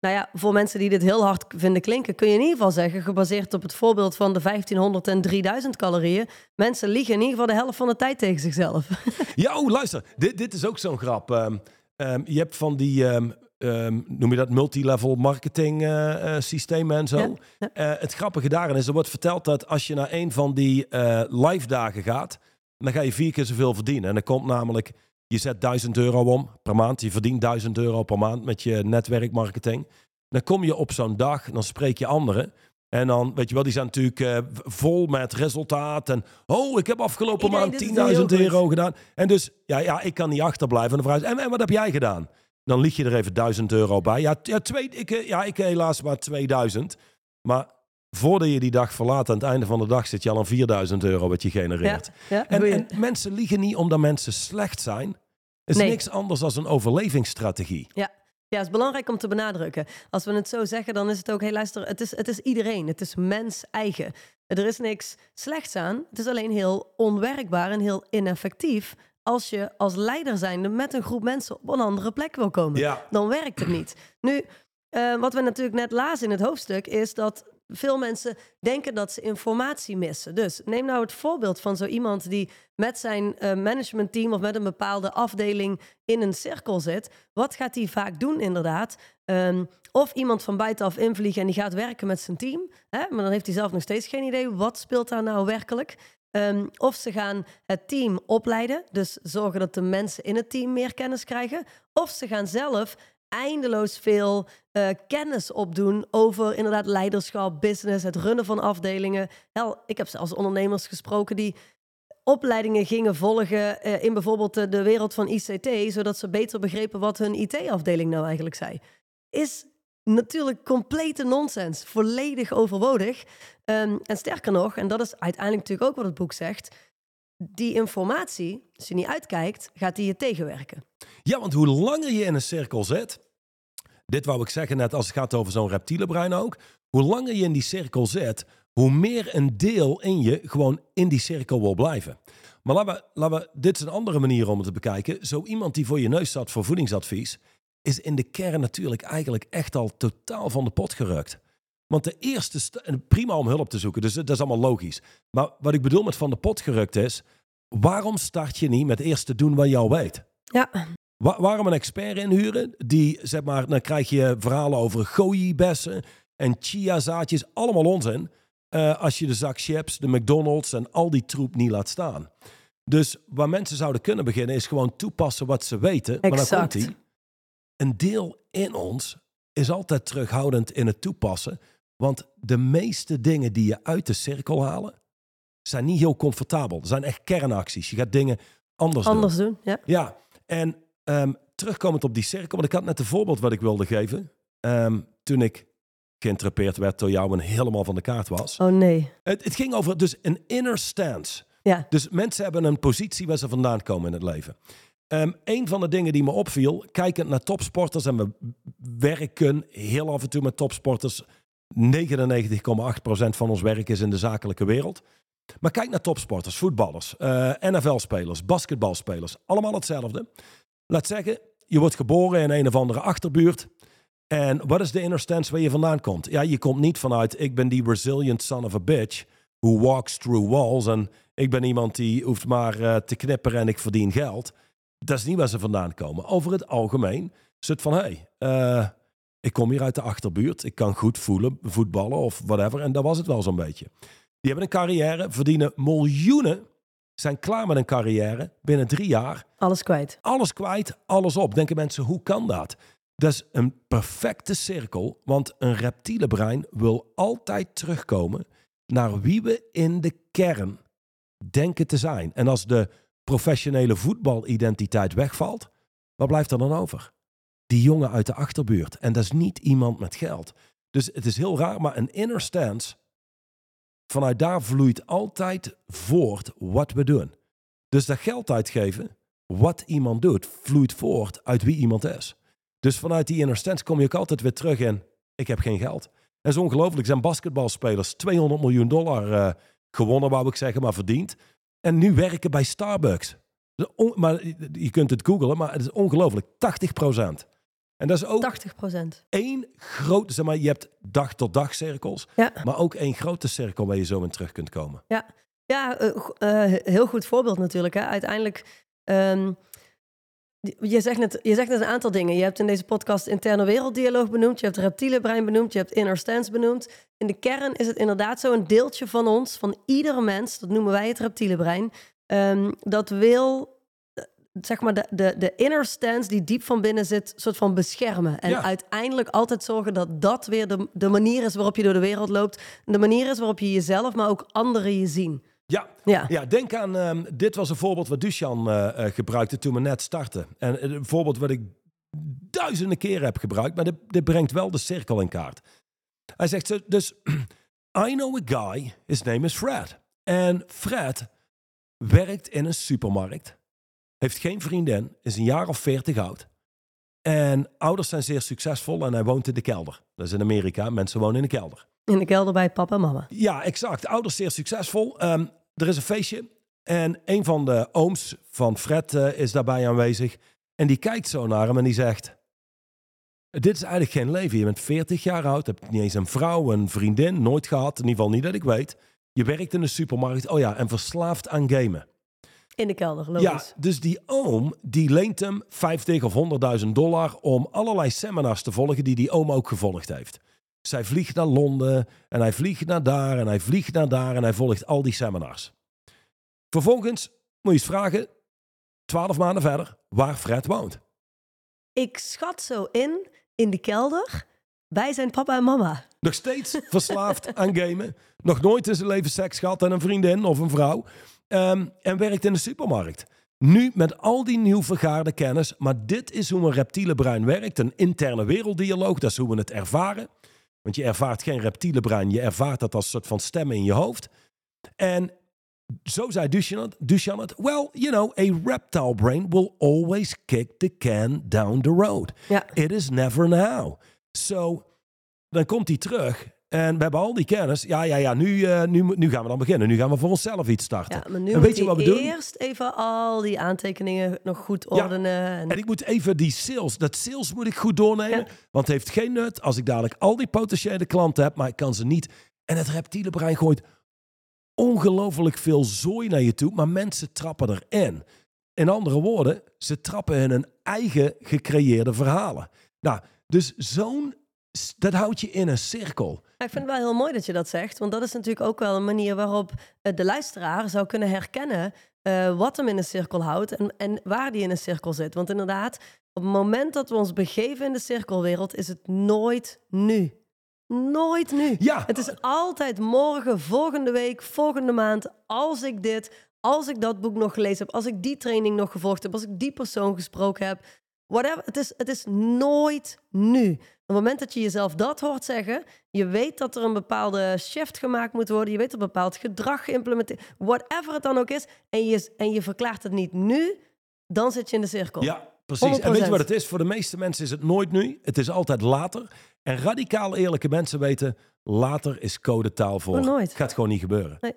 Nou ja, voor mensen die dit heel hard vinden klinken, kun je in ieder geval zeggen, gebaseerd op het voorbeeld van de 1500 en 3000 calorieën, mensen liegen in ieder geval de helft van de tijd tegen zichzelf. [laughs] Ja, oh, luister, dit, dit is ook zo'n grap. Ehm, ehm, je hebt van die, ehm, ehm, noem je dat, multilevel marketing eh, eh, systemen en zo. Ja, ja. Eh, het grappige daarin is, er wordt verteld dat als je naar een van die live dagen gaat, dan ga je vier keer zoveel verdienen. En dan komt namelijk, je zet 1000 euro om per maand, je verdient 1000 euro per maand met je netwerkmarketing. Dan kom je op zo'n dag, dan spreek je anderen. En dan, weet je wel, die zijn natuurlijk vol met resultaat. En, oh, ik heb afgelopen maand doet het heel 10.000 goed. euro gedaan. En dus, ja, ja, ik kan niet achterblijven. En dan vraag en, en wat heb jij gedaan? Dan lieg je er even 1000 euro bij. Ja, ja, twee, ik, eh, ja, ik helaas maar 2000. Maar voordat je die dag verlaat, aan het einde van de dag zit je al aan 4000 euro wat je genereert. ja, En, mensen liegen niet omdat mensen slecht zijn. Het is Nee. niks anders dan een overlevingsstrategie. Ja, het is belangrijk om te benadrukken. Als we het zo zeggen, dan is het ook, hey luister, het is, het is iedereen. Het is mens eigen. Er is niks slechts aan. Het is alleen heel onwerkbaar en heel ineffectief als je als leider zijnde met een groep mensen op een andere plek wil komen. Ja. Dan werkt het niet. Nu, eh, wat we natuurlijk net lazen in het hoofdstuk is dat veel mensen denken dat ze informatie missen. Dus neem nou het voorbeeld van zo iemand die met zijn eh, managementteam of met een bepaalde afdeling in een cirkel zit. Wat gaat hij vaak doen inderdaad? Ehm, of iemand van buitenaf invliegen en die gaat werken met zijn team. Hè? Maar dan heeft hij zelf nog steeds geen idee wat speelt daar nou werkelijk. Ehm, of ze gaan het team opleiden, dus zorgen dat de mensen in het team meer kennis krijgen. Of ze gaan zelf eindeloos veel eh, kennis opdoen over inderdaad leiderschap, business, het runnen van afdelingen. Hel, ik heb zelfs ondernemers gesproken die opleidingen gingen volgen eh, in bijvoorbeeld de, wereld van ICT, zodat ze beter begrepen wat hun IT-afdeling nou eigenlijk zei. Is natuurlijk complete nonsens, volledig overbodig. Ehm, en sterker nog, en dat is uiteindelijk natuurlijk ook wat het boek zegt, die informatie, als je niet uitkijkt, gaat die je tegenwerken. Ja, want hoe langer je in een cirkel zit, dit wou ik zeggen net als het gaat over zo'n reptiele brein ook, hoe langer je in die cirkel zit, hoe meer een deel in je gewoon in die cirkel wil blijven. Maar laten we, laten we, dit is een andere manier om het te bekijken. Zo iemand die voor je neus zat voor voedingsadvies, is in de kern natuurlijk eigenlijk echt al totaal van de pot gerukt. Want de eerste, en prima om hulp te zoeken, dus dat is allemaal logisch. Maar wat ik bedoel met van de pot gerukt is, waarom start je niet met eerst te doen wat je al weet? Ja, Wa- waarom een expert inhuren? Die, zeg maar, dan krijg je verhalen over goji-bessen en chia-zaadjes. Allemaal onzin. eh, als je de zak chips, de McDonald's en al die troep niet laat staan. Dus waar mensen zouden kunnen beginnen is gewoon toepassen wat ze weten. Maar dan Exact. komt die. Een deel in ons is altijd terughoudend in het toepassen. Want de meeste dingen die je uit de cirkel halen, zijn niet heel comfortabel. Er zijn echt kernacties. Je gaat dingen anders, doen. anders doen. Ja. Ja, en ehm, terugkomend op die cirkel, want ik had net een voorbeeld wat ik wilde geven. Ehm, toen ik geïnterpreteerd werd door jou en helemaal van de kaart was. Oh nee. Het, het ging over dus een inner stance. Ja. Dus mensen hebben een positie waar ze vandaan komen in het leven. Ehm een van de dingen die me opviel, kijkend naar topsporters, en we werken heel af en toe met topsporters. 99,8% van ons werk is in de zakelijke wereld. Maar kijk naar topsporters, voetballers, eh, NFL-spelers, basketbalspelers. Allemaal hetzelfde. Laat zeggen, je wordt geboren in een of andere achterbuurt. En wat is de inner stance waar je vandaan komt? Ja, je komt niet vanuit, ik ben die resilient son of a bitch who walks through walls. En ik ben iemand die hoeft maar eh, te knipperen en ik verdien geld. Dat is niet waar ze vandaan komen. Over het algemeen is het van, hé, hey, eh, ik kom hier uit de achterbuurt. Ik kan goed voelen, voetballen of whatever. En dat was het wel zo'n beetje. Die hebben een carrière, verdienen miljoenen, zijn klaar met een carrière binnen drie jaar Alles kwijt. alles kwijt, alles op. Denken mensen, hoe kan dat? Dat is een perfecte cirkel, want een reptiele brein wil altijd terugkomen naar wie we in de kern denken te zijn. En als de professionele voetbalidentiteit wegvalt, wat blijft er dan over? Die jongen uit de achterbuurt. En dat is niet iemand met geld. Dus het is heel raar, maar een inner stance, vanuit daar vloeit altijd voort wat we doen. Dus dat geld uitgeven, wat iemand doet, vloeit voort uit wie iemand is. Dus vanuit die inner stance kom je ook altijd weer terug in, ik heb geen geld. Dat is ongelooflijk. Zijn basketbalspelers 200 miljoen dollar eh, gewonnen, wou ik zeggen, maar verdiend. En nu werken bij Starbucks. Maar je kunt het googlen, maar het is ongelooflijk. 80% En dat is ook 80 procent. één grote, zeg maar, je hebt dag-tot-dag cirkels, Ja. maar ook één grote cirkel waar je zo in terug kunt komen. Ja, eh, go- eh, heel goed voorbeeld natuurlijk. Hè. Uiteindelijk, ehm, je, zegt net, je zegt net een aantal dingen. Je hebt in deze podcast interne werelddialoog benoemd. Je hebt reptiele brein benoemd. Je hebt inner stance benoemd. In de kern is het inderdaad zo een deeltje van ons, van iedere mens, dat noemen wij het reptiele brein, ehm, dat wil, eh, zeg maar, de, de, de inner stance die diep van binnen zit, soort van beschermen. En Ja. uiteindelijk altijd zorgen dat dat weer de, de manier is waarop je door de wereld loopt. De manier is waarop je jezelf, maar ook anderen je zien. Ja, Ja. Ja, denk aan, ehm, dit was een voorbeeld wat Duchan eh, eh, gebruikte toen we net startten. En eh, een voorbeeld wat ik duizenden keren heb gebruikt, maar dit, dit brengt wel de cirkel in kaart. Hij zegt dus, [clears throat] I know a guy, his name is Fred. En Fred werkt in een supermarkt, heeft geen vriendin, is een jaar of veertig oud. En ouders zijn zeer succesvol en hij woont in de kelder. Dat is in Amerika, mensen wonen in de kelder. In de kelder bij papa en mama. Ja, exact. Ouders zeer succesvol. Ehm, er is een feestje en een van de ooms van Fred eh, is daarbij aanwezig. En die kijkt zo naar hem en die zegt... Dit is eigenlijk geen leven. Je bent 40 jaar oud, hebt niet eens een vrouw, een vriendin, nooit gehad. In ieder geval niet dat ik weet. Je werkt in een supermarkt, oh ja, en verslaafd aan gamen. In de kelder, Ja, logisch. dus die oom, die leent hem 50 of 100.000 dollar om allerlei seminars te volgen die die oom ook gevolgd heeft. Dus hij vliegt naar Londen en hij vliegt naar daar en hij vliegt naar daar en hij volgt al die seminars. Vervolgens moet je eens vragen, 12 maanden verder, waar Fred woont. Ik schat zo in, in de kelder, bij zijn papa en mama. Nog steeds verslaafd aan gamen. Nog nooit in zijn leven seks gehad en een vriendin of een vrouw. Ehm, en werkt in de supermarkt. Nu met al die nieuw vergaarde kennis. Maar dit is hoe een reptiele brein werkt. Een interne werelddialoog. Dat is hoe we het ervaren. Want je ervaart geen reptiele brein. Je ervaart dat als een soort van stemmen in je hoofd. En zo zei Duchamp, Duchamp het. Well, you know, a reptile brain will always kick the can down the road. Ja. It is never now. So, dan komt hij terug. En we hebben al die kennis. Ja, ja, ja, nu, eh, nu, nu gaan we dan beginnen. Nu gaan we voor onszelf iets starten. Ja, maar nu en weet je wat we doen? eerst even al die aantekeningen nog goed Ja. ordenen. En, En ik moet even die sales, dat sales moet ik goed doornemen. Ja. Want het heeft geen nut als ik dadelijk al die potentiële klanten heb, maar ik kan ze niet. En het reptiele brein gooit ongelooflijk veel zooi naar je toe, maar mensen trappen erin. In andere woorden, ze trappen in hun eigen gecreëerde verhalen. Nou, dus zo'n, dat houdt je in een cirkel. Ik vind het wel heel mooi dat je dat zegt. Want dat is natuurlijk ook wel een manier waarop eh, de luisteraar zou kunnen herkennen eh, wat hem in een cirkel houdt en, en waar die in een cirkel zit. Want inderdaad, op het moment dat we ons begeven in de cirkelwereld, is het nooit nu. Nooit nu. Ja, Het is altijd morgen, volgende week, volgende maand, als ik dit, als ik dat boek nog gelezen heb, als ik die training nog gevolgd heb, als ik die persoon gesproken heb. Whatever. Het is, het is nooit nu. Op het moment dat je jezelf dat hoort zeggen, je weet dat er een bepaalde shift gemaakt moet worden, je weet dat een bepaald gedrag geïmplementeerd, whatever het dan ook is, en je, en je verklaart het niet nu, dan zit je in de cirkel. Ja, precies. En weet je 100%. wat het is? Voor de meeste mensen is het nooit nu. Het is altijd later. En radicaal eerlijke mensen weten, later is codetaal voor. Oh, nooit. Gaat gewoon niet gebeuren. Nee.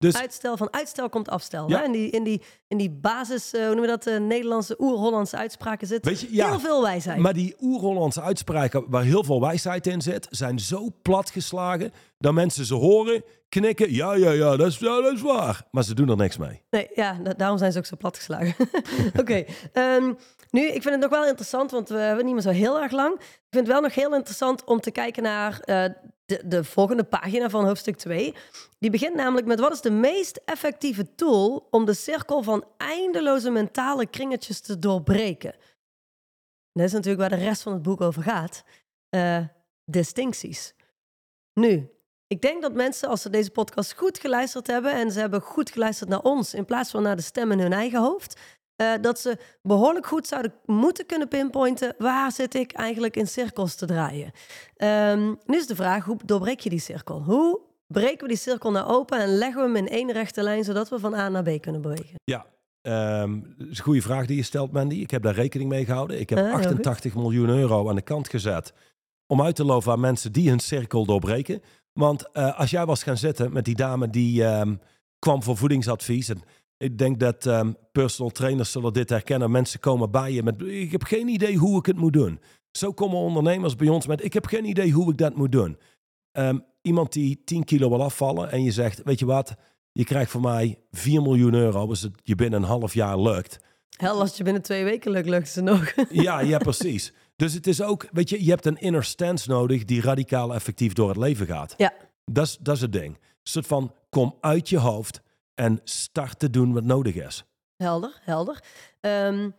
Dus Uitstel van uitstel komt afstel. Ja. Hè? In, die, in, die, in die basis, eh, hoe noemen we dat, eh, Nederlandse, oer-Hollandse uitspraken zit Weet je, ja. heel veel wijsheid. Maar die oer-Hollandse uitspraken waar heel veel wijsheid in zit, zijn zo platgeslagen dat mensen ze horen, knikken. Ja, ja, ja, dat is, ja, dat is waar. Maar ze doen er niks mee. Nee, ja, da- daarom zijn ze ook zo platgeslagen. [laughs] Oké, ehm, nu, ik vind het nog wel interessant, want we hebben niet meer zo heel erg lang. Ik vind het wel nog heel interessant om te kijken naar eh, de, de volgende pagina van hoofdstuk 2. Die begint namelijk met wat is de meest effectieve tool om de cirkel van eindeloze mentale kringetjes te doorbreken. Dat is natuurlijk waar de rest van het boek over gaat. Eh, distincties. Nu, ik denk dat mensen, als ze deze podcast goed geluisterd hebben en ze hebben goed geluisterd naar ons in plaats van naar de stem in hun eigen hoofd, eh, dat ze behoorlijk goed zouden moeten kunnen pinpointen waar zit ik eigenlijk in cirkels te draaien. Ehm, nu is de vraag, hoe doorbreek je die cirkel? Hoe breken we die cirkel nou open en leggen we hem in één rechte lijn zodat we van A naar B kunnen bewegen? Ja, ehm, dat is een goede vraag die je stelt, Mandy. Ik heb daar rekening mee gehouden. Ik heb Ah, heel goed. 88 miljoen euro aan de kant gezet om uit te loven aan mensen die hun cirkel doorbreken. Want eh, als jij was gaan zitten met die dame die ehm, kwam voor voedingsadvies. En ik denk dat ehm, personal trainers zullen dit herkennen. Mensen komen bij je met, ik heb geen idee hoe ik het moet doen. Zo komen ondernemers bij ons met, ik heb geen idee hoe ik dat moet doen. Ehm, iemand die 10 kilo wil afvallen en je zegt, weet je wat, je krijgt van mij 4 miljoen euro als het je binnen een half jaar lukt. Hel, als het je binnen twee weken lukt, lukt ze nog. [laughs] Ja, ja, precies. Dus het is ook, weet je, je hebt een inner stance nodig die radicaal effectief door het leven gaat. Ja. Dat is, dat is het ding. Een soort van, kom uit je hoofd en start te doen wat nodig is. Helder, helder. Ehm,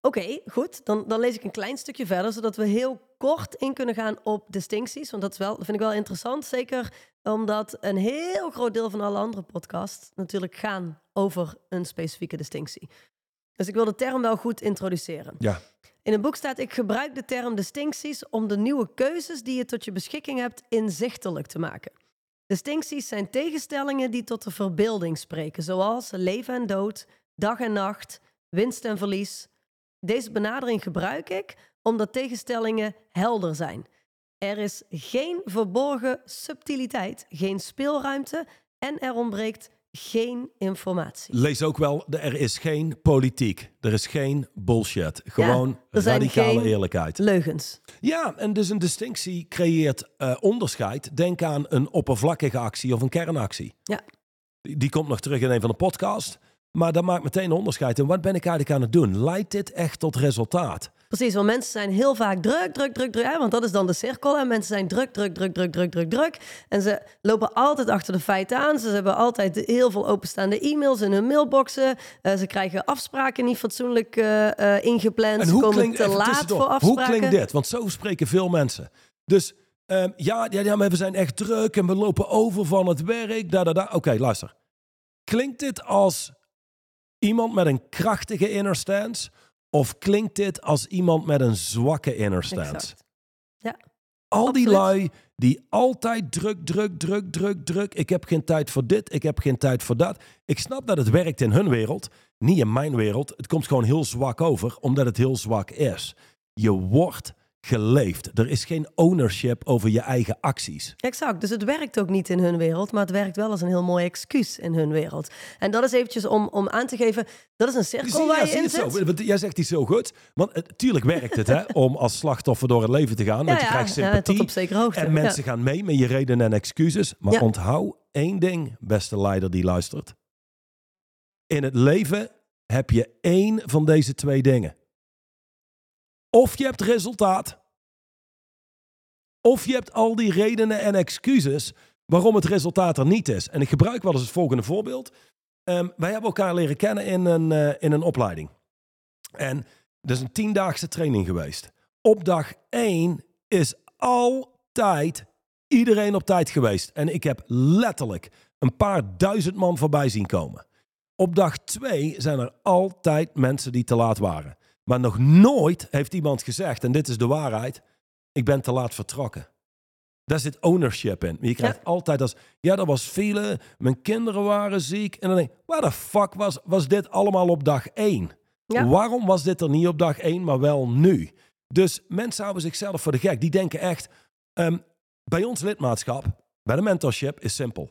Oké, goed. Dan, dan lees ik een klein stukje verder, zodat we heel kort in kunnen gaan op distincties. Want dat, is wel, vind ik wel interessant. Zeker omdat een heel groot deel van alle andere podcasts natuurlijk gaan over een specifieke distinctie. Dus ik wil de term wel goed introduceren. Ja. In het boek staat: Ik gebruik de term distincties om de nieuwe keuzes die je tot je beschikking hebt inzichtelijk te maken. Distincties zijn tegenstellingen die tot de verbeelding spreken, zoals leven en dood, dag en nacht, winst en verlies. Deze benadering gebruik ik omdat tegenstellingen helder zijn. Er is geen verborgen subtiliteit, geen speelruimte en er ontbreekt geen informatie. Lees ook wel, er is geen politiek. Er is geen bullshit. Gewoon er zijn radicale geen- eerlijkheid. Leugens. Ja, en dus een distinctie creëert eh, onderscheid. Denk aan een oppervlakkige actie of een kernactie. Ja. Die, die komt nog terug in een van de podcasts. Maar dat maakt meteen een onderscheid. En wat ben ik eigenlijk aan het doen? Leidt dit echt tot resultaat? Precies, want mensen zijn heel vaak druk, druk, druk, druk. Hè? Want dat is dan de cirkel. En mensen zijn druk, druk, druk, druk, druk, druk, druk. En ze lopen altijd achter de feiten aan. Ze hebben altijd heel veel openstaande e-mails in hun mailboxen. Eh, ze krijgen afspraken niet fatsoenlijk eh, eh, ingepland. En ze hoe komen klinkt, te laat voor hoe afspraken. klinkt dit? Want zo spreken veel mensen. Dus ehm, ja, ja, ja, maar we zijn echt druk en we lopen over van het werk. Da, da, da. Oké, luister. Klinkt dit als iemand met een krachtige inner stance? Of klinkt dit als iemand met een zwakke inner stance? Exact. Al die Absoluut. lui die altijd druk, druk, druk, druk, druk. Ik heb geen tijd voor dit, ik heb geen tijd voor dat. Ik snap dat het werkt in hun wereld, niet in mijn wereld. Het komt gewoon heel zwak over, omdat het heel zwak is. Je wordt geleefd. Er is geen ownership over je eigen acties. Exact, dus het werkt ook niet in hun wereld, maar het werkt wel als een heel mooi excuus in hun wereld. En dat is eventjes om, om aan te geven, dat is een cirkel Zie- waar ja, je zie in het zo. zit. Want Jij zegt die zo goed. Want het, tuurlijk werkt het hè, [laughs] om als slachtoffer door het leven te gaan. Want je krijgt ja, sympathie. tot op zekere hoogte. En mensen gaan mee met je redenen en excuses. Maar Ja. onthoud één ding, beste leider die luistert. In het leven heb je één van deze twee dingen. Of je hebt resultaat. Of je hebt al die redenen en excuses waarom het resultaat er niet is. En ik gebruik wel eens het volgende voorbeeld. Ehm, wij hebben elkaar leren kennen in een, eh, in een opleiding. En dat is een tiendaagse training geweest. Op dag één is altijd iedereen op tijd geweest. En ik heb letterlijk een paar duizend man voorbij zien komen. Op dag twee zijn er altijd mensen die te laat waren. Maar nog nooit heeft iemand gezegd, en dit is de waarheid, ik ben te laat vertrokken. Daar zit ownership in. Je krijgt altijd als, ja, er was file, mijn kinderen waren ziek. En dan denk ik, waar de fuck was, was dit allemaal op dag één? Ja. Waarom was dit er niet op dag één, maar wel nu? Dus mensen houden zichzelf voor de gek. Die denken echt, ehm, bij ons lidmaatschap, bij de mentorship, is simpel.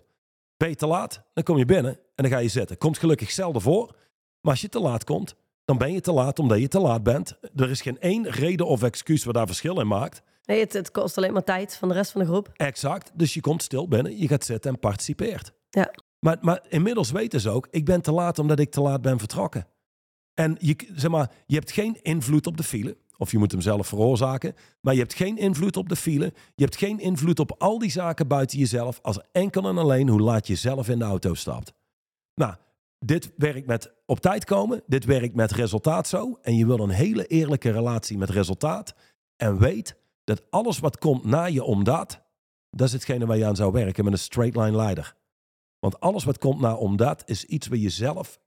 Ben je te laat, dan kom je binnen en dan ga je zitten. Komt gelukkig zelden voor. Maar als je te laat komt, dan ben je te laat omdat je te laat bent. Er is geen één reden of excuus waar daar verschil in maakt. Nee, het, het kost alleen maar tijd van de rest van de groep. Exact. Dus je komt stil binnen, je gaat zitten en participeert. Ja. Maar, maar inmiddels weten ze ook, ik ben te laat omdat ik te laat ben vertrokken. En je, zeg maar, je hebt geen invloed op de file. Of je moet hem zelf veroorzaken. Maar je hebt geen invloed op de file. Je hebt geen invloed op al die zaken buiten jezelf. Als enkel en alleen hoe laat je zelf in de auto stapt. Nou, dit werkt met op tijd komen. Dit werkt met resultaat zo. En je wil een hele eerlijke relatie met resultaat. En weet dat alles wat komt na je omdat, dat is hetgene waar je aan zou werken met een straight line leider. Want alles wat komt na omdat is iets waar je zelf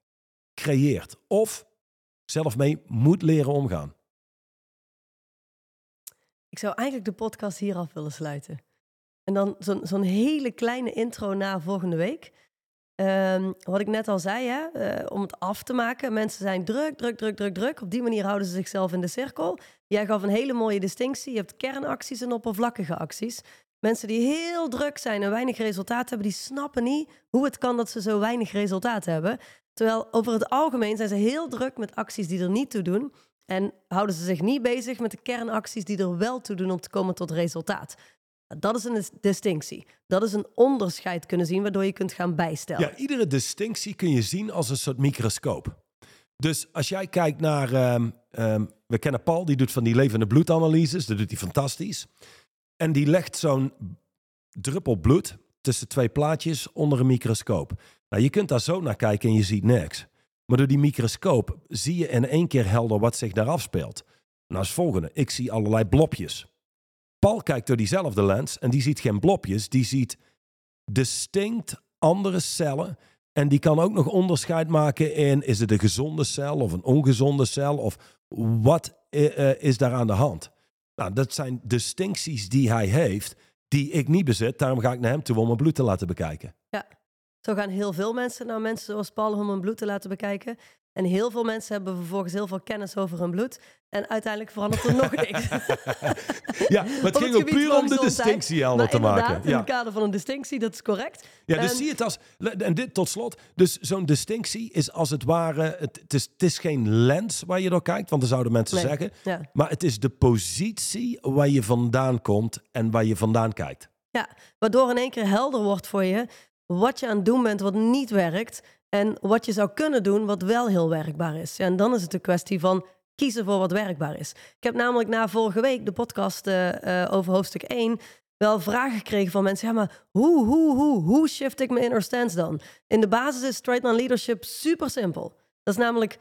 creëert. Of zelf mee moet leren omgaan. Ik zou eigenlijk de podcast hier af willen sluiten. En dan zo'n hele kleine intro na volgende week. Ehm, wat ik net al zei, hè, eh, om het af te maken. Mensen zijn druk, druk, druk, druk, druk. Op die manier houden ze zichzelf in de cirkel. Jij gaf een hele mooie distinctie. Je hebt kernacties en oppervlakkige acties. Mensen die heel druk zijn en weinig resultaat hebben, die snappen niet hoe het kan dat ze zo weinig resultaat hebben. Terwijl over het algemeen zijn ze heel druk met acties die er niet toe doen. En houden ze zich niet bezig met de kernacties die er wel toe doen om te komen tot resultaat. Dat is een dis- distinctie. Dat is een onderscheid kunnen zien, waardoor je kunt gaan bijstellen. Ja, iedere distinctie kun je zien als een soort microscoop. Dus als jij kijkt naar, ehm, ehm, we kennen Paul, die doet van die levende bloedanalyses, dat doet hij fantastisch. En die legt zo'n druppel bloed tussen twee plaatjes onder een microscoop. Nou, je kunt daar zo naar kijken en je ziet niks. Maar door die microscoop zie je in één keer helder wat zich daar afspeelt. Nou, het volgende. Ik zie allerlei blopjes. Paul kijkt door diezelfde lens en die ziet geen blopjes, die ziet distinct andere cellen. En die kan ook nog onderscheid maken in, is het een gezonde cel of een ongezonde cel? Of wat eh, eh, is daar aan de hand? Nou, dat zijn distincties die hij heeft, die ik niet bezit. Daarom ga ik naar hem toe om mijn bloed te laten bekijken. Zo gaan heel veel mensen naar mensen zoals Paul om hun bloed te laten bekijken. En heel veel mensen hebben vervolgens heel veel kennis over hun bloed. En uiteindelijk verandert er nog niks. [laughs] Ja, maar het Op ging ook puur om de distinctie helder Maar te maken. in Ja. het kader van een distinctie, dat is correct. Ja, dus Ehm, zie het als. En dit tot slot. Dus zo'n distinctie is als het ware. Het, het, is, het is geen lens waar je door kijkt, want dan zouden mensen Nee. zeggen. Ja. Maar het is de positie waar je vandaan komt en waar je vandaan kijkt. Waardoor in één keer helder wordt voor je wat je aan het doen bent wat niet werkt. En wat je zou kunnen doen wat wel heel werkbaar is. Ja, en dan is het een kwestie van kiezen voor wat werkbaar is. Ik heb namelijk na vorige week de podcast eh, eh, over hoofdstuk 1 wel vragen gekregen van mensen. Ja, maar hoe, hoe, hoe, hoe shift ik mijn inner stance dan? In de basis is straight line leadership super simpel. Dat is namelijk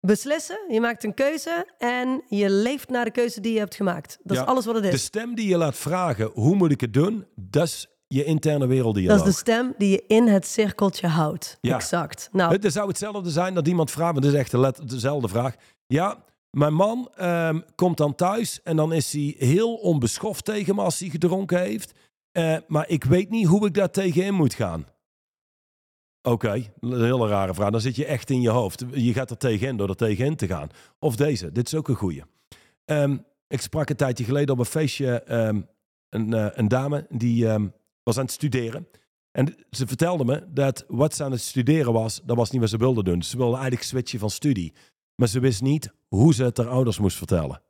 beslissen, je maakt een keuze en je leeft naar de keuze die je hebt gemaakt. Dat Ja, is alles wat het is. De stem die je laat vragen: hoe moet ik het doen? Dat is je interne werelddialoog. Dat is de stem die je in het cirkeltje houdt. Ja. Exact. Nou, Het zou hetzelfde zijn dat iemand vraagt, maar dit is echt de dezelfde vraag. Ja, Mijn man ehm, komt dan thuis en dan is hij heel onbeschoft tegen me als hij gedronken heeft. Eh, maar ik weet niet hoe ik daar tegenin moet gaan. Oké, een hele rare vraag. Dan zit je echt in je hoofd. Je gaat er tegenin door er tegenin te gaan. Of deze, dit is ook een goeie. Ehm, ik sprak een tijdje geleden op een feestje ehm, een, eh, een dame die was aan het studeren. En ze vertelde me dat wat ze aan het studeren was, dat was niet wat ze wilde doen. Ze wilde eigenlijk switchen van studie. Maar ze wist niet hoe ze het haar ouders moest vertellen.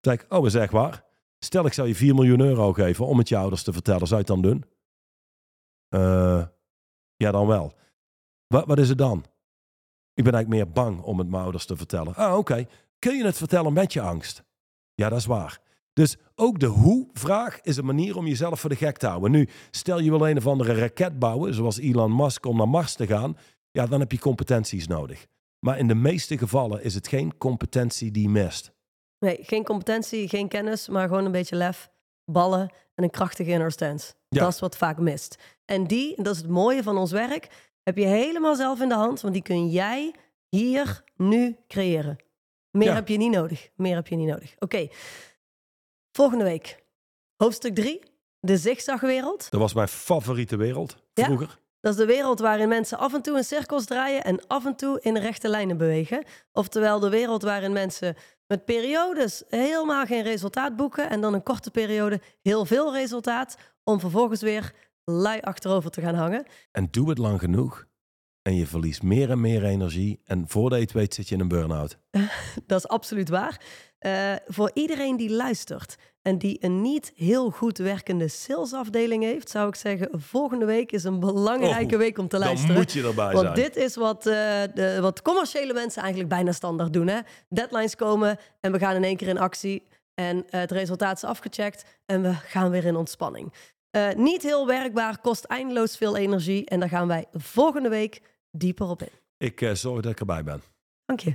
Toen ik, oh, is echt waar? Stel, ik zou je 4 miljoen euro geven om het je ouders te vertellen. Zou je het dan doen? Eh, ja, dan wel. Wat, wat is het dan? Ik ben eigenlijk meer bang om het mijn ouders te vertellen. Ah, oké. Kun je het vertellen met je angst? Ja, dat is waar. Dus ook de hoe-vraag is een manier om jezelf voor de gek te houden. Nu, stel je wil een of andere raket bouwen, zoals Elon Musk, om naar Mars te gaan. Ja, dan heb je competenties nodig. Maar in de meeste gevallen is het geen competentie die mist. Nee, geen competentie, geen kennis, maar gewoon een beetje lef, ballen en een krachtige inner stance. Ja. Dat is wat vaak mist. En die, en dat is het mooie van ons werk, heb je helemaal zelf in de hand, want die kun jij hier, nu creëren. Meer Ja. heb je niet nodig. Meer heb je niet nodig. Oké, volgende week. Hoofdstuk 3, de zigzagwereld. Dat was mijn favoriete wereld Ja. vroeger. Dat is de wereld waarin mensen af en toe in cirkels draaien en af en toe in rechte lijnen bewegen. Oftewel de wereld waarin mensen met periodes helemaal geen resultaat boeken en dan een korte periode heel veel resultaat om vervolgens weer lui achterover te gaan hangen. En doe het lang genoeg. En je verliest meer en meer energie. En voordat je het weet zit je in een burn-out. [laughs] Dat is absoluut waar. Eh, voor iedereen die luistert en die een niet heel goed werkende salesafdeling heeft, zou ik zeggen, volgende week is een belangrijke Oh, week om te Dan luisteren. moet je erbij Want zijn. dit is wat, eh, de, wat commerciële mensen eigenlijk bijna standaard doen. Hè? Deadlines komen en we gaan in één keer in actie. En eh, het resultaat is afgecheckt en we gaan weer in ontspanning. Niet heel werkbaar, kost eindeloos veel energie. En daar gaan wij volgende week dieper op in. Ik zorg dat ik erbij ben. Dank je.